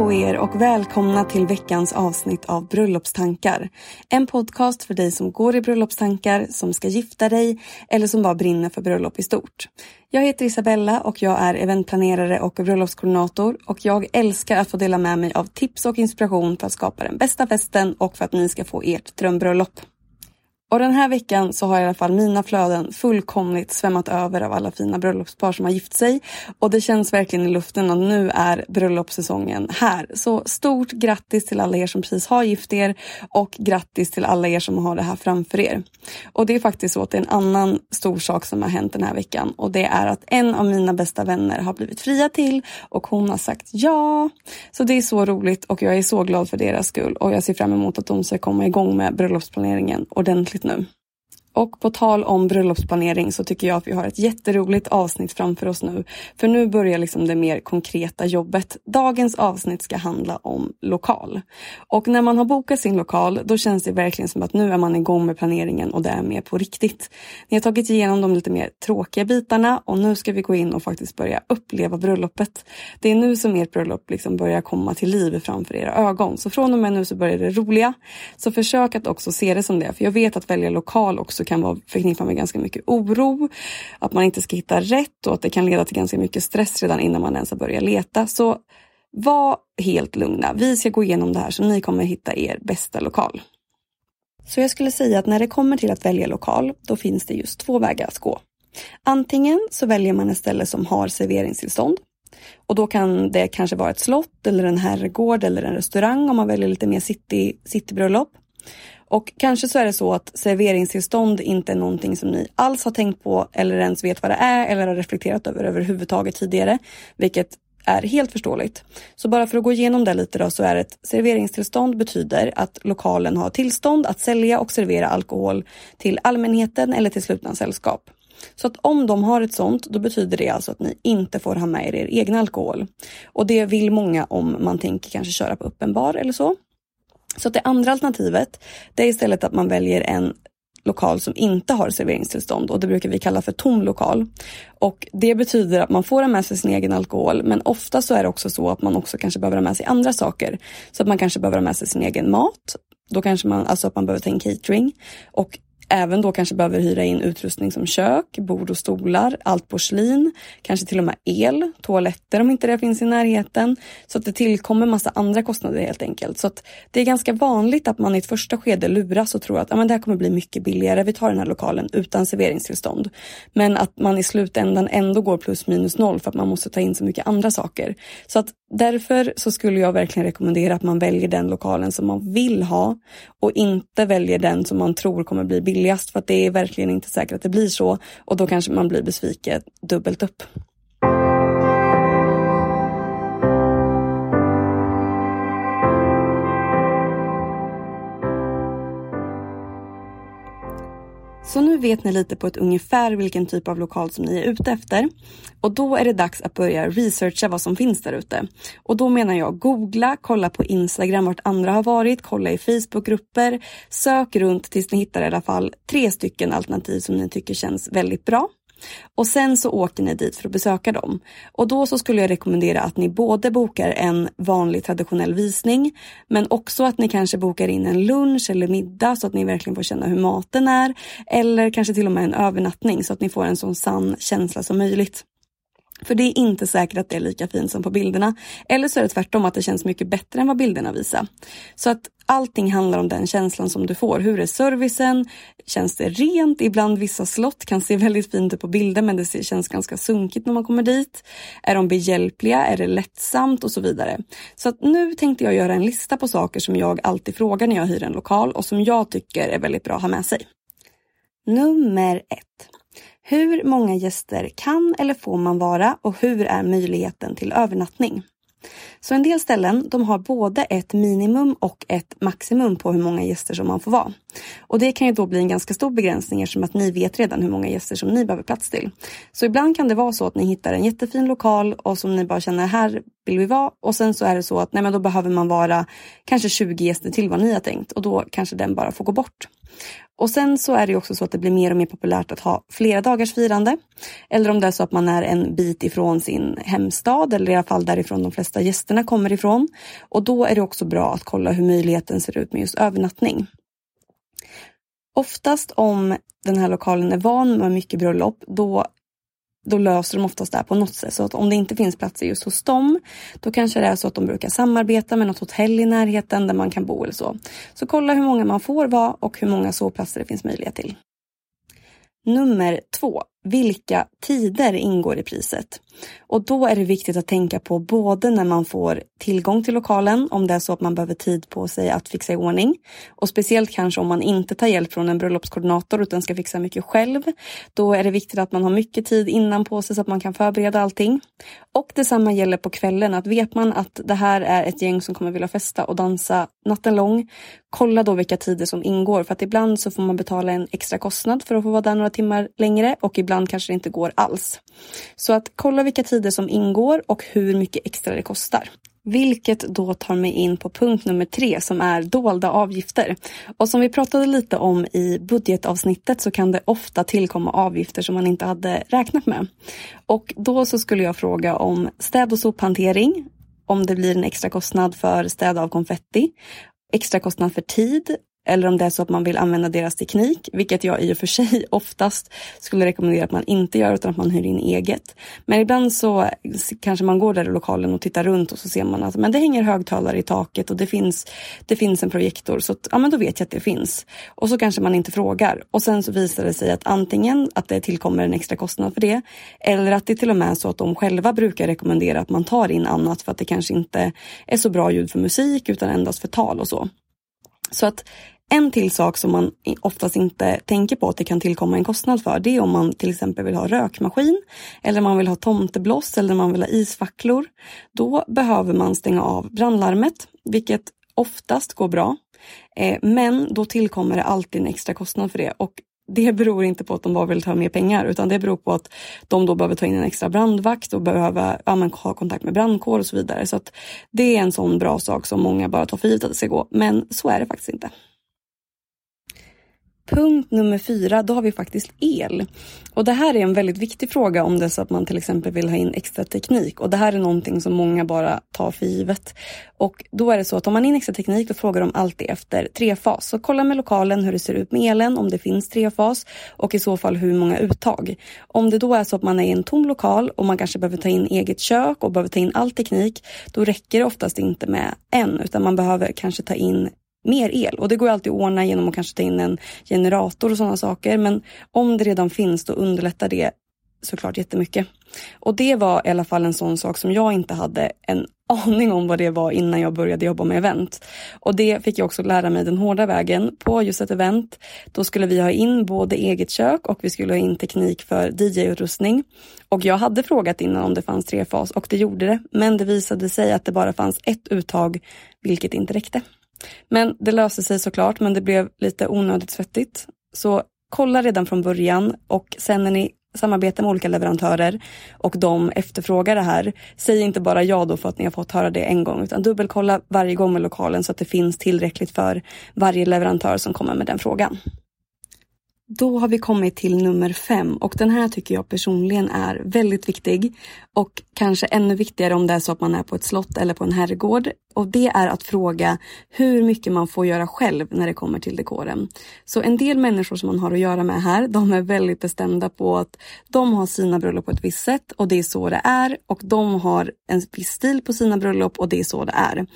På er och välkomna till veckans avsnitt av Bröllopstankar. En podcast för dig som går i bröllopstankar, som ska gifta dig eller som bara brinner för bröllop i stort. Jag heter Isabella och jag är eventplanerare och bröllopskoordinator och jag älskar att få dela med mig av tips och inspiration för att skapa den bästa festen och för att ni ska få ert drömbröllop. Och den här veckan så har i alla fall mina flöden fullkomligt svämmat över av alla fina bröllopspar som har gift sig. Och det känns verkligen i luften att nu är bröllopssäsongen här. Så stort grattis till alla er som precis har gift er och grattis till alla er som har det här framför er. Och det är faktiskt så att det är en annan stor sak som har hänt den här veckan och det är att en av mina bästa vänner har blivit fria till och hon har sagt ja. Så det är så roligt och jag är så glad för deras skull och jag ser fram emot att de ska komma igång med bröllopsplaneringen ordentligt nu. Och på tal om bröllopsplanering så tycker jag att vi har ett jätteroligt avsnitt framför oss nu. För nu börjar liksom det mer konkreta jobbet. Dagens avsnitt ska handla om lokal. Och när man har bokat sin lokal då känns det verkligen som att nu är man igång med planeringen och det är mer på riktigt. Ni har tagit igenom de lite mer tråkiga bitarna och nu ska vi gå in och faktiskt börja uppleva bröllopet. Det är nu som ert bröllop liksom börjar komma till liv framför era ögon. Så från och med nu så börjar det roliga. Så försök att också se det som det. För jag vet att välja lokal också kan vara förknippat med ganska mycket oro. Att man inte ska hitta rätt och att det kan leda till ganska mycket stress redan innan man ens har börjat leta. Så var helt lugna. Vi ska gå igenom det här så ni kommer hitta er bästa lokal. Så jag skulle säga att när det kommer till att välja lokal, då finns det just två vägar att gå. Antingen så väljer man ett ställe som har serveringstillstånd. Och då kan det kanske vara ett slott eller en herrgård eller en restaurang om man väljer lite mer city, citybröllop. Och kanske så är det så att serveringstillstånd inte är någonting som ni alls har tänkt på eller ens vet vad det är eller har reflekterat över överhuvudtaget tidigare. Vilket är helt förståeligt. Så bara för att gå igenom det lite då så är ett serveringstillstånd betyder att lokalen har tillstånd att sälja och servera alkohol till allmänheten eller till slutna sällskap. Så att om de har ett sånt, då betyder det alltså att ni inte får ha med er er egen alkohol. Och det vill många om man tänker kanske köra på öppen bar eller så. Så att det andra alternativet, det är istället att man väljer en lokal som inte har serveringstillstånd och det brukar vi kalla för tom lokal. Och det betyder att man får ha med sig sin egen alkohol men ofta så är det också så att man också kanske behöver ha med sig andra saker. Så att man kanske behöver ha med sig sin egen mat. Då kanske man, alltså att man behöver ta in catering. Och även då kanske behöver hyra in utrustning som kök, bord och stolar, allt porslin, kanske till och med el, toaletter om inte det finns i närheten. Så att det tillkommer massa andra kostnader helt enkelt. Så att det är ganska vanligt att man i ett första skede luras och tror att ah, men det här kommer bli mycket billigare, vi tar den här lokalen utan serveringstillstånd. Men att man i slutändan ändå går plus minus noll för att man måste ta in så mycket andra saker. Så att därför så skulle jag verkligen rekommendera att man väljer den lokalen som man vill ha och inte väljer den som man tror kommer bli billigast för att det är verkligen inte säkert att det blir så och då kanske man blir besviken dubbelt upp. Så nu vet ni lite på ett ungefär vilken typ av lokal som ni är ute efter. Och då är det dags att börja researcha vad som finns där ute. Och då menar jag googla, kolla på Instagram vart andra har varit, kolla i Facebookgrupper, sök runt tills ni hittar i alla fall tre stycken alternativ som ni tycker känns väldigt bra. Och sen så åker ni dit för att besöka dem. Och då så skulle jag rekommendera att ni både bokar en vanlig traditionell visning men också att ni kanske bokar in en lunch eller middag så att ni verkligen får känna hur maten är. Eller kanske till och med en övernattning så att ni får en sån sann känsla som möjligt. För det är inte säkert att det är lika fint som på bilderna. Eller så är det tvärtom att det känns mycket bättre än vad bilderna visar. Så att allting handlar om den känslan som du får. Hur är servicen? Känns det rent? Ibland vissa slott kan se väldigt fint ut på bilder men det känns ganska sunkigt när man kommer dit. Är de behjälpliga? Är det lättsamt? Och så vidare. Så att nu tänkte jag göra en lista på saker som jag alltid frågar när jag hyr en lokal och som jag tycker är väldigt bra att ha med sig. Nummer ett. Hur många gäster kan eller får man vara och hur är möjligheten till övernattning? Så en del ställen de har både ett minimum och ett maximum på hur många gäster som man får vara. Och det kan ju då bli en ganska stor begränsning eftersom att ni vet redan hur många gäster som ni behöver plats till. Så ibland kan det vara så att ni hittar en jättefin lokal och som ni bara känner här vill vi vara och sen så är det så att nej men då behöver man vara kanske 20 gäster till vad ni har tänkt och då kanske den bara får gå bort. Och sen så är det också så att det blir mer och mer populärt att ha flera dagars firande. Eller om det är så att man är en bit ifrån sin hemstad eller i alla fall därifrån de flesta gästerna kommer ifrån. Och då är det också bra att kolla hur möjligheten ser ut med just övernattning. Oftast om den här lokalen är van med mycket bröllop, då då löser de oftast det här på något sätt. Så att om det inte finns platser just hos dem, då kanske det är så att de brukar samarbeta med något hotell i närheten där man kan bo eller så. Så kolla hur många man får vara och hur många sovplatser det finns möjlighet till. Nummer två. Vilka tider ingår i priset? Och då är det viktigt att tänka på både när man får tillgång till lokalen, om det är så att man behöver tid på sig att fixa i ordning. Och speciellt kanske om man inte tar hjälp från en bröllopskoordinator utan ska fixa mycket själv. Då är det viktigt att man har mycket tid innan på sig så att man kan förbereda allting. Och detsamma gäller på kvällen, att vet man att det här är ett gäng som kommer vilja festa och dansa natten lång, kolla då vilka tider som ingår för att ibland så får man betala en extra kostnad för att få vara där några timmar längre och ibland kanske det inte går alls. Så att kolla vilka tider som ingår och hur mycket extra det kostar. Vilket då tar mig in på punkt nummer tre som är dolda avgifter. Och som vi pratade lite om i budgetavsnittet så kan det ofta tillkomma avgifter som man inte hade räknat med. Och då så skulle jag fråga om städ och sophantering, om det blir en extra kostnad för städ av konfetti, extra kostnad för tid eller om det är så att man vill använda deras teknik, vilket jag i och för sig oftast skulle rekommendera att man inte gör utan att man hyr in eget. Men ibland så kanske man går där i lokalen och tittar runt och så ser man att men det hänger högtalare i taket och det finns, det finns en projektor så att, ja, men då vet jag att det finns. Och så kanske man inte frågar och sen så visar det sig att antingen att det tillkommer en extra kostnad för det eller att det till och med är så att de själva brukar rekommendera att man tar in annat för att det kanske inte är så bra ljud för musik utan endast för tal och så. Så att en till sak som man oftast inte tänker på att det kan tillkomma en kostnad för det är om man till exempel vill ha rökmaskin eller man vill ha tomtebloss eller man vill ha isfacklor. Då behöver man stänga av brandlarmet vilket oftast går bra. Eh, men då tillkommer det alltid en extra kostnad för det och det beror inte på att de bara vill ta mer pengar utan det beror på att de då behöver ta in en extra brandvakt och behöver ja, ha kontakt med brandkår och så vidare. Så att det är en sån bra sak som många bara tar för givet att det ska gå. Men så är det faktiskt inte. Punkt nummer fyra, då har vi faktiskt el. Och det här är en väldigt viktig fråga om det är så att man till exempel vill ha in extra teknik. Och det här är någonting som många bara tar för givet. Och då är det så att om man in extra teknik då frågar de alltid efter trefas. Så kolla med lokalen hur det ser ut med elen, om det finns trefas och i så fall hur många uttag. Om det då är så att man är i en tom lokal och man kanske behöver ta in eget kök och behöver ta in all teknik, då räcker det oftast inte med en utan man behöver kanske ta in mer el. Och det går alltid att ordna genom att kanske ta in en generator och sådana saker. Men om det redan finns då underlättar det såklart jättemycket. Och det var i alla fall en sån sak som jag inte hade en aning om vad det var innan jag började jobba med event. Och det fick jag också lära mig den hårda vägen på just ett event. Då skulle vi ha in både eget kök och vi skulle ha in teknik för DJ-utrustning. Och jag hade frågat innan om det fanns trefas och det gjorde det. Men det visade sig att det bara fanns ett uttag, vilket inte räckte. Men det löste sig såklart, men det blev lite onödigt svettigt. Så kolla redan från början och sen när ni samarbetar med olika leverantörer och de efterfrågar det här, säg inte bara ja då för att ni har fått höra det en gång utan dubbelkolla varje gång med lokalen så att det finns tillräckligt för varje leverantör som kommer med den frågan. Då har vi kommit till nummer fem och den här tycker jag personligen är väldigt viktig och kanske ännu viktigare om det är så att man är på ett slott eller på en herrgård. Och det är att fråga hur mycket man får göra själv när det kommer till dekoren. Så en del människor som man har att göra med här, de är väldigt bestämda på att de har sina bröllop på ett visst sätt och det är så det är. Och de har en viss stil på sina bröllop och det är så det är.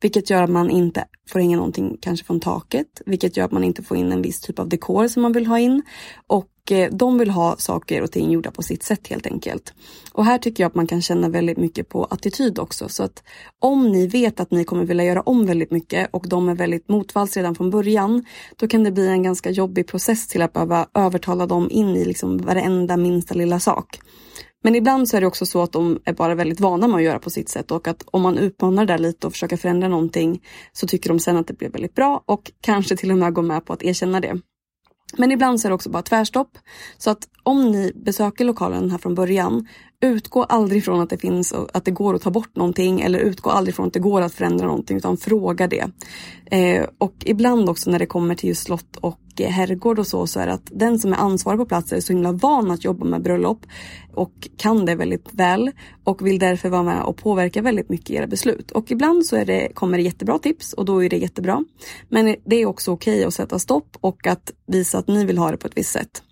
Vilket gör att man inte får hänga någonting kanske från taket, vilket gör att man inte får in en viss typ av dekor som man vill ha in. Och eh, de vill ha saker och ting gjorda på sitt sätt helt enkelt. Och här tycker jag att man kan känna väldigt mycket på attityd också. Så att om ni vet att ni kommer vilja göra om väldigt mycket och de är väldigt motvalls redan från början, då kan det bli en ganska jobbig process till att behöva övertala dem in i liksom varenda minsta lilla sak. Men ibland så är det också så att de är bara väldigt vana med att göra på sitt sätt och att om man utmanar det där lite och försöker förändra någonting så tycker de sen att det blir väldigt bra och kanske till och med går med på att erkänna det. Men ibland så är det också bara tvärstopp. Så att om ni besöker lokalen här från början, utgå aldrig från att det finns att det går att ta bort någonting eller utgå aldrig från att det går att förändra någonting utan fråga det. Eh, och ibland också när det kommer till just slott och herrgård och så, så är det att den som är ansvarig på plats är så himla van att jobba med bröllop och kan det väldigt väl och vill därför vara med och påverka väldigt mycket i era beslut. Och ibland så är det, kommer det jättebra tips och då är det jättebra. Men det är också okej okay att sätta stopp och att visa att ni vill ha det på ett visst sätt.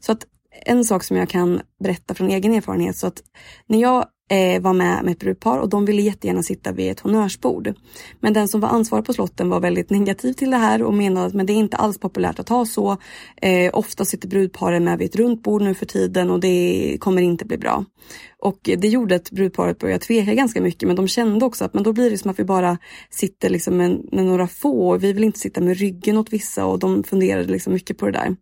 Så att en sak som jag kan berätta från egen erfarenhet så att när jag eh, var med med ett brudpar och de ville jättegärna sitta vid ett honnörsbord. Men den som var ansvarig på slotten var väldigt negativ till det här och menade att men det är inte alls populärt att ha så. Eh, ofta sitter brudparen med vid ett runt bord nu för tiden och det kommer inte bli bra. Och det gjorde att brudparet började tveka ganska mycket men de kände också att men då blir det som att vi bara sitter liksom med, med några få. Vi vill inte sitta med ryggen åt vissa och de funderade liksom mycket på det där.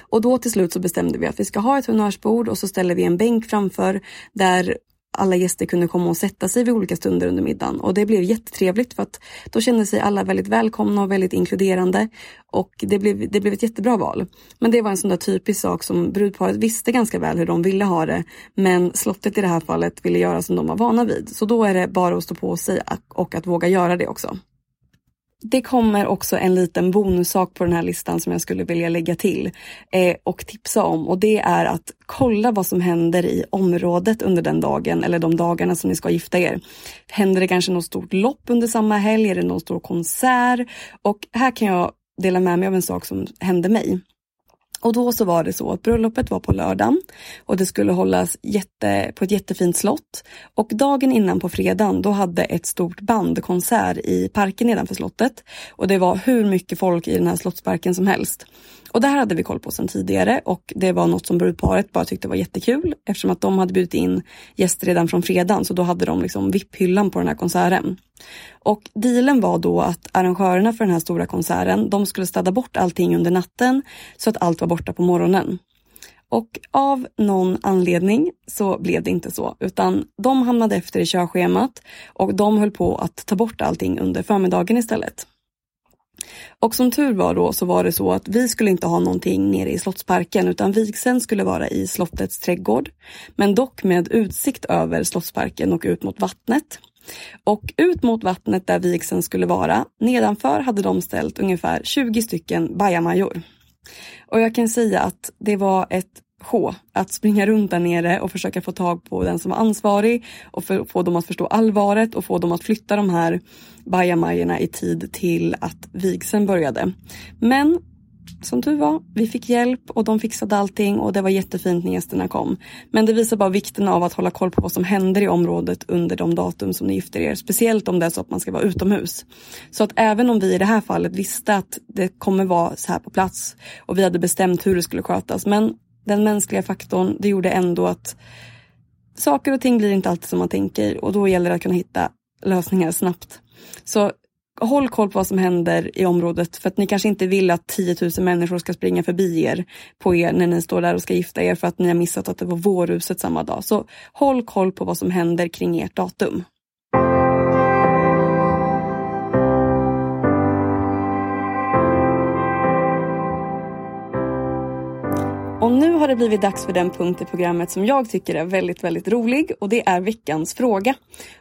Och då till slut så bestämde vi att vi ska ha ett honnörsbord och så ställer vi en bänk framför där alla gäster kunde komma och sätta sig vid olika stunder under middagen och det blev jättetrevligt för att då kände sig alla väldigt välkomna och väldigt inkluderande och det blev, det blev ett jättebra val. Men det var en sån där typisk sak som brudparet visste ganska väl hur de ville ha det men slottet i det här fallet ville göra som de var vana vid. Så då är det bara att stå på sig och att våga göra det också. Det kommer också en liten bonussak på den här listan som jag skulle vilja lägga till eh, och tipsa om och det är att kolla vad som händer i området under den dagen eller de dagarna som ni ska gifta er. Händer det kanske något stort lopp under samma helg? Är det någon stor konsert? Och här kan jag dela med mig av en sak som hände mig. Och då så var det så att bröllopet var på lördagen och det skulle hållas jätte, på ett jättefint slott. Och dagen innan på fredagen då hade ett stort band konsert i parken nedanför slottet. Och det var hur mycket folk i den här slottsparken som helst. Och det här hade vi koll på sedan tidigare och det var något som brudparet bara tyckte var jättekul eftersom att de hade bjudit in gäster redan från fredagen så då hade de liksom VIP-hyllan på den här konserten. Och dealen var då att arrangörerna för den här stora konserten, de skulle städa bort allting under natten så att allt var borta på morgonen. Och av någon anledning så blev det inte så, utan de hamnade efter i körschemat och de höll på att ta bort allting under förmiddagen istället. Och som tur var då så var det så att vi skulle inte ha någonting nere i Slottsparken utan vigseln skulle vara i slottets trädgård. Men dock med utsikt över Slottsparken och ut mot vattnet. Och ut mot vattnet där vigseln skulle vara, nedanför hade de ställt ungefär 20 stycken bajamajor. Och jag kan säga att det var ett H. Att springa runt där nere och försöka få tag på den som var ansvarig och för, få dem att förstå allvaret och få dem att flytta de här bajamajorna i tid till att vigseln började. Men som tur var, vi fick hjälp och de fixade allting och det var jättefint när gästerna kom. Men det visar bara vikten av att hålla koll på vad som händer i området under de datum som ni gifter er. Speciellt om det är så att man ska vara utomhus. Så att även om vi i det här fallet visste att det kommer vara så här på plats och vi hade bestämt hur det skulle skötas. Men den mänskliga faktorn, det gjorde ändå att saker och ting blir inte alltid som man tänker och då gäller det att kunna hitta lösningar snabbt. Så håll koll på vad som händer i området för att ni kanske inte vill att 10 000 människor ska springa förbi er på er när ni står där och ska gifta er för att ni har missat att det var vårhuset samma dag. Så håll koll på vad som händer kring ert datum. Och nu har det blivit dags för den punkt i programmet som jag tycker är väldigt, väldigt rolig och det är veckans fråga.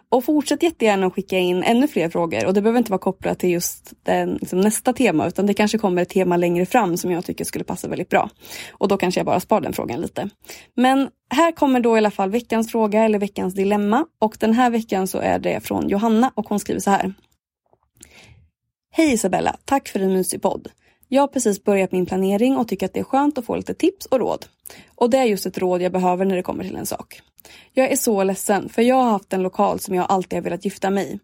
Och fortsätt jättegärna att skicka in ännu fler frågor och det behöver inte vara kopplat till just den, liksom nästa tema utan det kanske kommer ett tema längre fram som jag tycker skulle passa väldigt bra. Och då kanske jag bara spar den frågan lite. Men här kommer då i alla fall veckans fråga eller veckans dilemma och den här veckan så är det från Johanna och hon skriver så här. Hej Isabella, tack för en mysig podd. Jag har precis börjat min planering och tycker att det är skönt att få lite tips och råd. Och det är just ett råd jag behöver när det kommer till en sak. Jag är så ledsen för jag har haft en lokal som jag alltid har velat gifta mig i.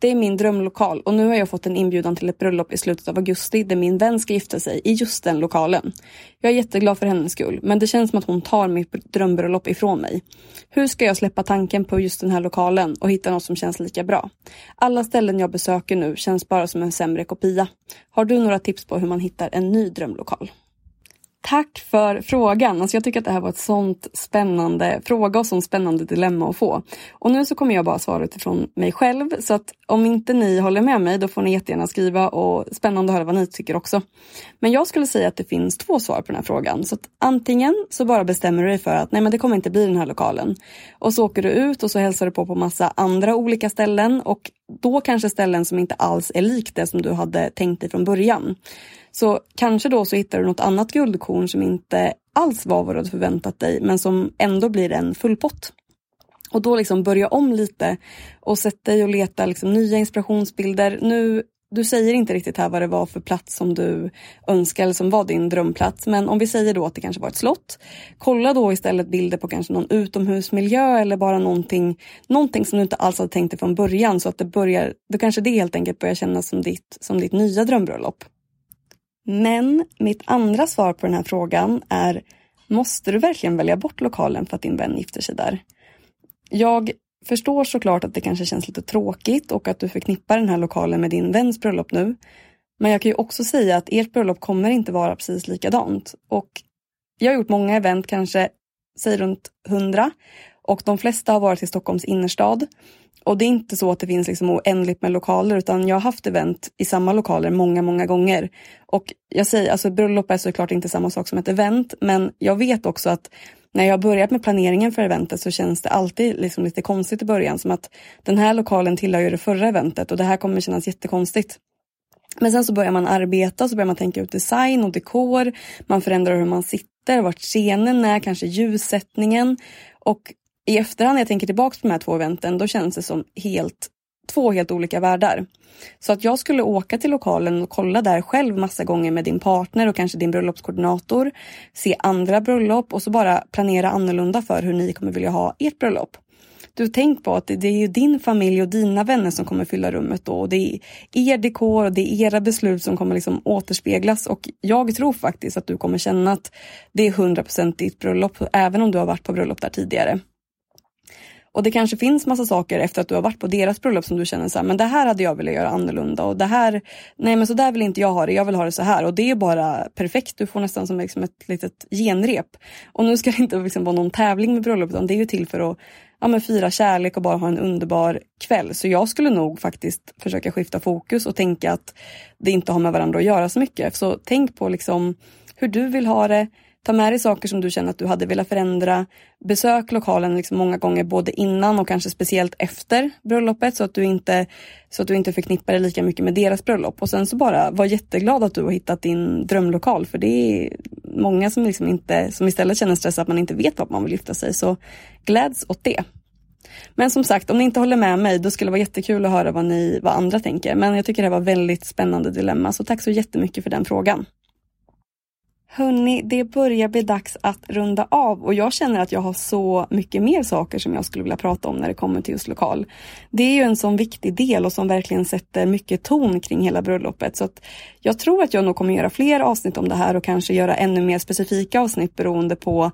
Det är min drömlokal och nu har jag fått en inbjudan till ett bröllop i slutet av augusti där min vän ska gifta sig i just den lokalen. Jag är jätteglad för hennes skull, men det känns som att hon tar mitt drömbröllop ifrån mig. Hur ska jag släppa tanken på just den här lokalen och hitta något som känns lika bra? Alla ställen jag besöker nu känns bara som en sämre kopia. Har du några tips på hur man hittar en ny drömlokal? Tack för frågan. Alltså jag tycker att det här var ett sånt spännande fråga och sånt spännande dilemma att få. Och nu så kommer jag bara svara utifrån mig själv. Så att om inte ni håller med mig då får ni jättegärna skriva och spännande att höra vad ni tycker också. Men jag skulle säga att det finns två svar på den här frågan. Så att antingen så bara bestämmer du dig för att nej men det kommer inte bli den här lokalen. Och så åker du ut och så hälsar du på på massa andra olika ställen och då kanske ställen som inte alls är likt det som du hade tänkt dig från början. Så kanske då så hittar du något annat guldkorn som inte alls var vad du hade förväntat dig men som ändå blir en full pott. Och då liksom börja om lite och sätt dig och leta liksom nya inspirationsbilder. Nu, du säger inte riktigt här vad det var för plats som du önskar eller som var din drömplats. Men om vi säger då att det kanske var ett slott. Kolla då istället bilder på kanske någon utomhusmiljö eller bara någonting, någonting som du inte alls hade tänkt dig från början så att det börjar, då kanske det helt enkelt börjar kännas som ditt, som ditt nya drömbröllop. Men mitt andra svar på den här frågan är Måste du verkligen välja bort lokalen för att din vän gifter sig där? Jag förstår såklart att det kanske känns lite tråkigt och att du förknippar den här lokalen med din väns bröllop nu. Men jag kan ju också säga att ert bröllop kommer inte vara precis likadant. Och jag har gjort många event, kanske säg runt hundra. Och de flesta har varit i Stockholms innerstad. Och det är inte så att det finns liksom oändligt med lokaler utan jag har haft event i samma lokaler många, många gånger. Och jag säger, alltså bröllop är såklart inte samma sak som ett event men jag vet också att när jag har börjat med planeringen för eventet så känns det alltid liksom lite konstigt i början. Som att den här lokalen tillhör ju det förra eventet och det här kommer kännas jättekonstigt. Men sen så börjar man arbeta, så börjar man tänka ut design och dekor. Man förändrar hur man sitter, vart scenen är, kanske ljussättningen. Och i efterhand när jag tänker tillbaka på de här två eventen, då känns det som helt, två helt olika världar. Så att jag skulle åka till lokalen och kolla där själv massa gånger med din partner och kanske din bröllopskoordinator. Se andra bröllop och så bara planera annorlunda för hur ni kommer vilja ha ert bröllop. Du tänk på att det är ju din familj och dina vänner som kommer fylla rummet då. Och det är er dekor och det är era beslut som kommer liksom återspeglas. Och jag tror faktiskt att du kommer känna att det är 100% ditt bröllop, även om du har varit på bröllop där tidigare. Och det kanske finns massa saker efter att du har varit på deras bröllop som du känner så här, men det här hade jag velat göra annorlunda och det här, nej men så där vill inte jag ha det, jag vill ha det så här och det är bara perfekt. Du får nästan som liksom ett litet genrep. Och nu ska det inte liksom vara någon tävling med bröllop utan det är ju till för att ja, men fira kärlek och bara ha en underbar kväll. Så jag skulle nog faktiskt försöka skifta fokus och tänka att det inte har med varandra att göra så mycket. Så tänk på liksom hur du vill ha det Ta med dig saker som du känner att du hade velat förändra. Besök lokalen liksom många gånger både innan och kanske speciellt efter bröllopet så att du inte, så att du inte förknippar dig lika mycket med deras bröllop. Och sen så bara var jätteglad att du har hittat din drömlokal för det är många som, liksom inte, som istället känner stress att man inte vet vart man vill lyfta sig. Så gläds åt det. Men som sagt, om ni inte håller med mig, då skulle det vara jättekul att höra vad, ni, vad andra tänker. Men jag tycker det var väldigt spännande dilemma, så tack så jättemycket för den frågan. Hörni, det börjar bli dags att runda av och jag känner att jag har så mycket mer saker som jag skulle vilja prata om när det kommer till just lokal. Det är ju en sån viktig del och som verkligen sätter mycket ton kring hela bröllopet så att jag tror att jag nog kommer göra fler avsnitt om det här och kanske göra ännu mer specifika avsnitt beroende på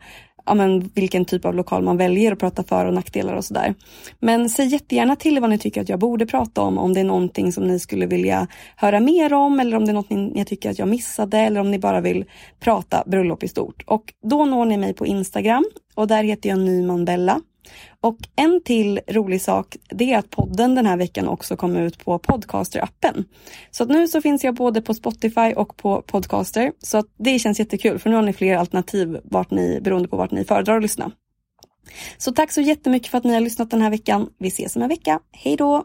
ja, men, vilken typ av lokal man väljer och prata för och nackdelar och sådär. Men säg jättegärna till vad ni tycker att jag borde prata om, om det är någonting som ni skulle vilja höra mer om eller om det är något ni, tycker att jag missade eller om ni bara vill prata bröllop i stort. Och då når ni mig på Instagram och där heter jag Nyman Bella och en till rolig sak, det är att podden den här veckan också kommer ut på Podcaster-appen. Så att nu så finns jag både på Spotify och på Podcaster. Så att det känns jättekul för nu har ni fler alternativ vart ni, beroende på vart ni föredrar att lyssna. Så tack så jättemycket för att ni har lyssnat den här veckan. Vi ses om en vecka. Hej då!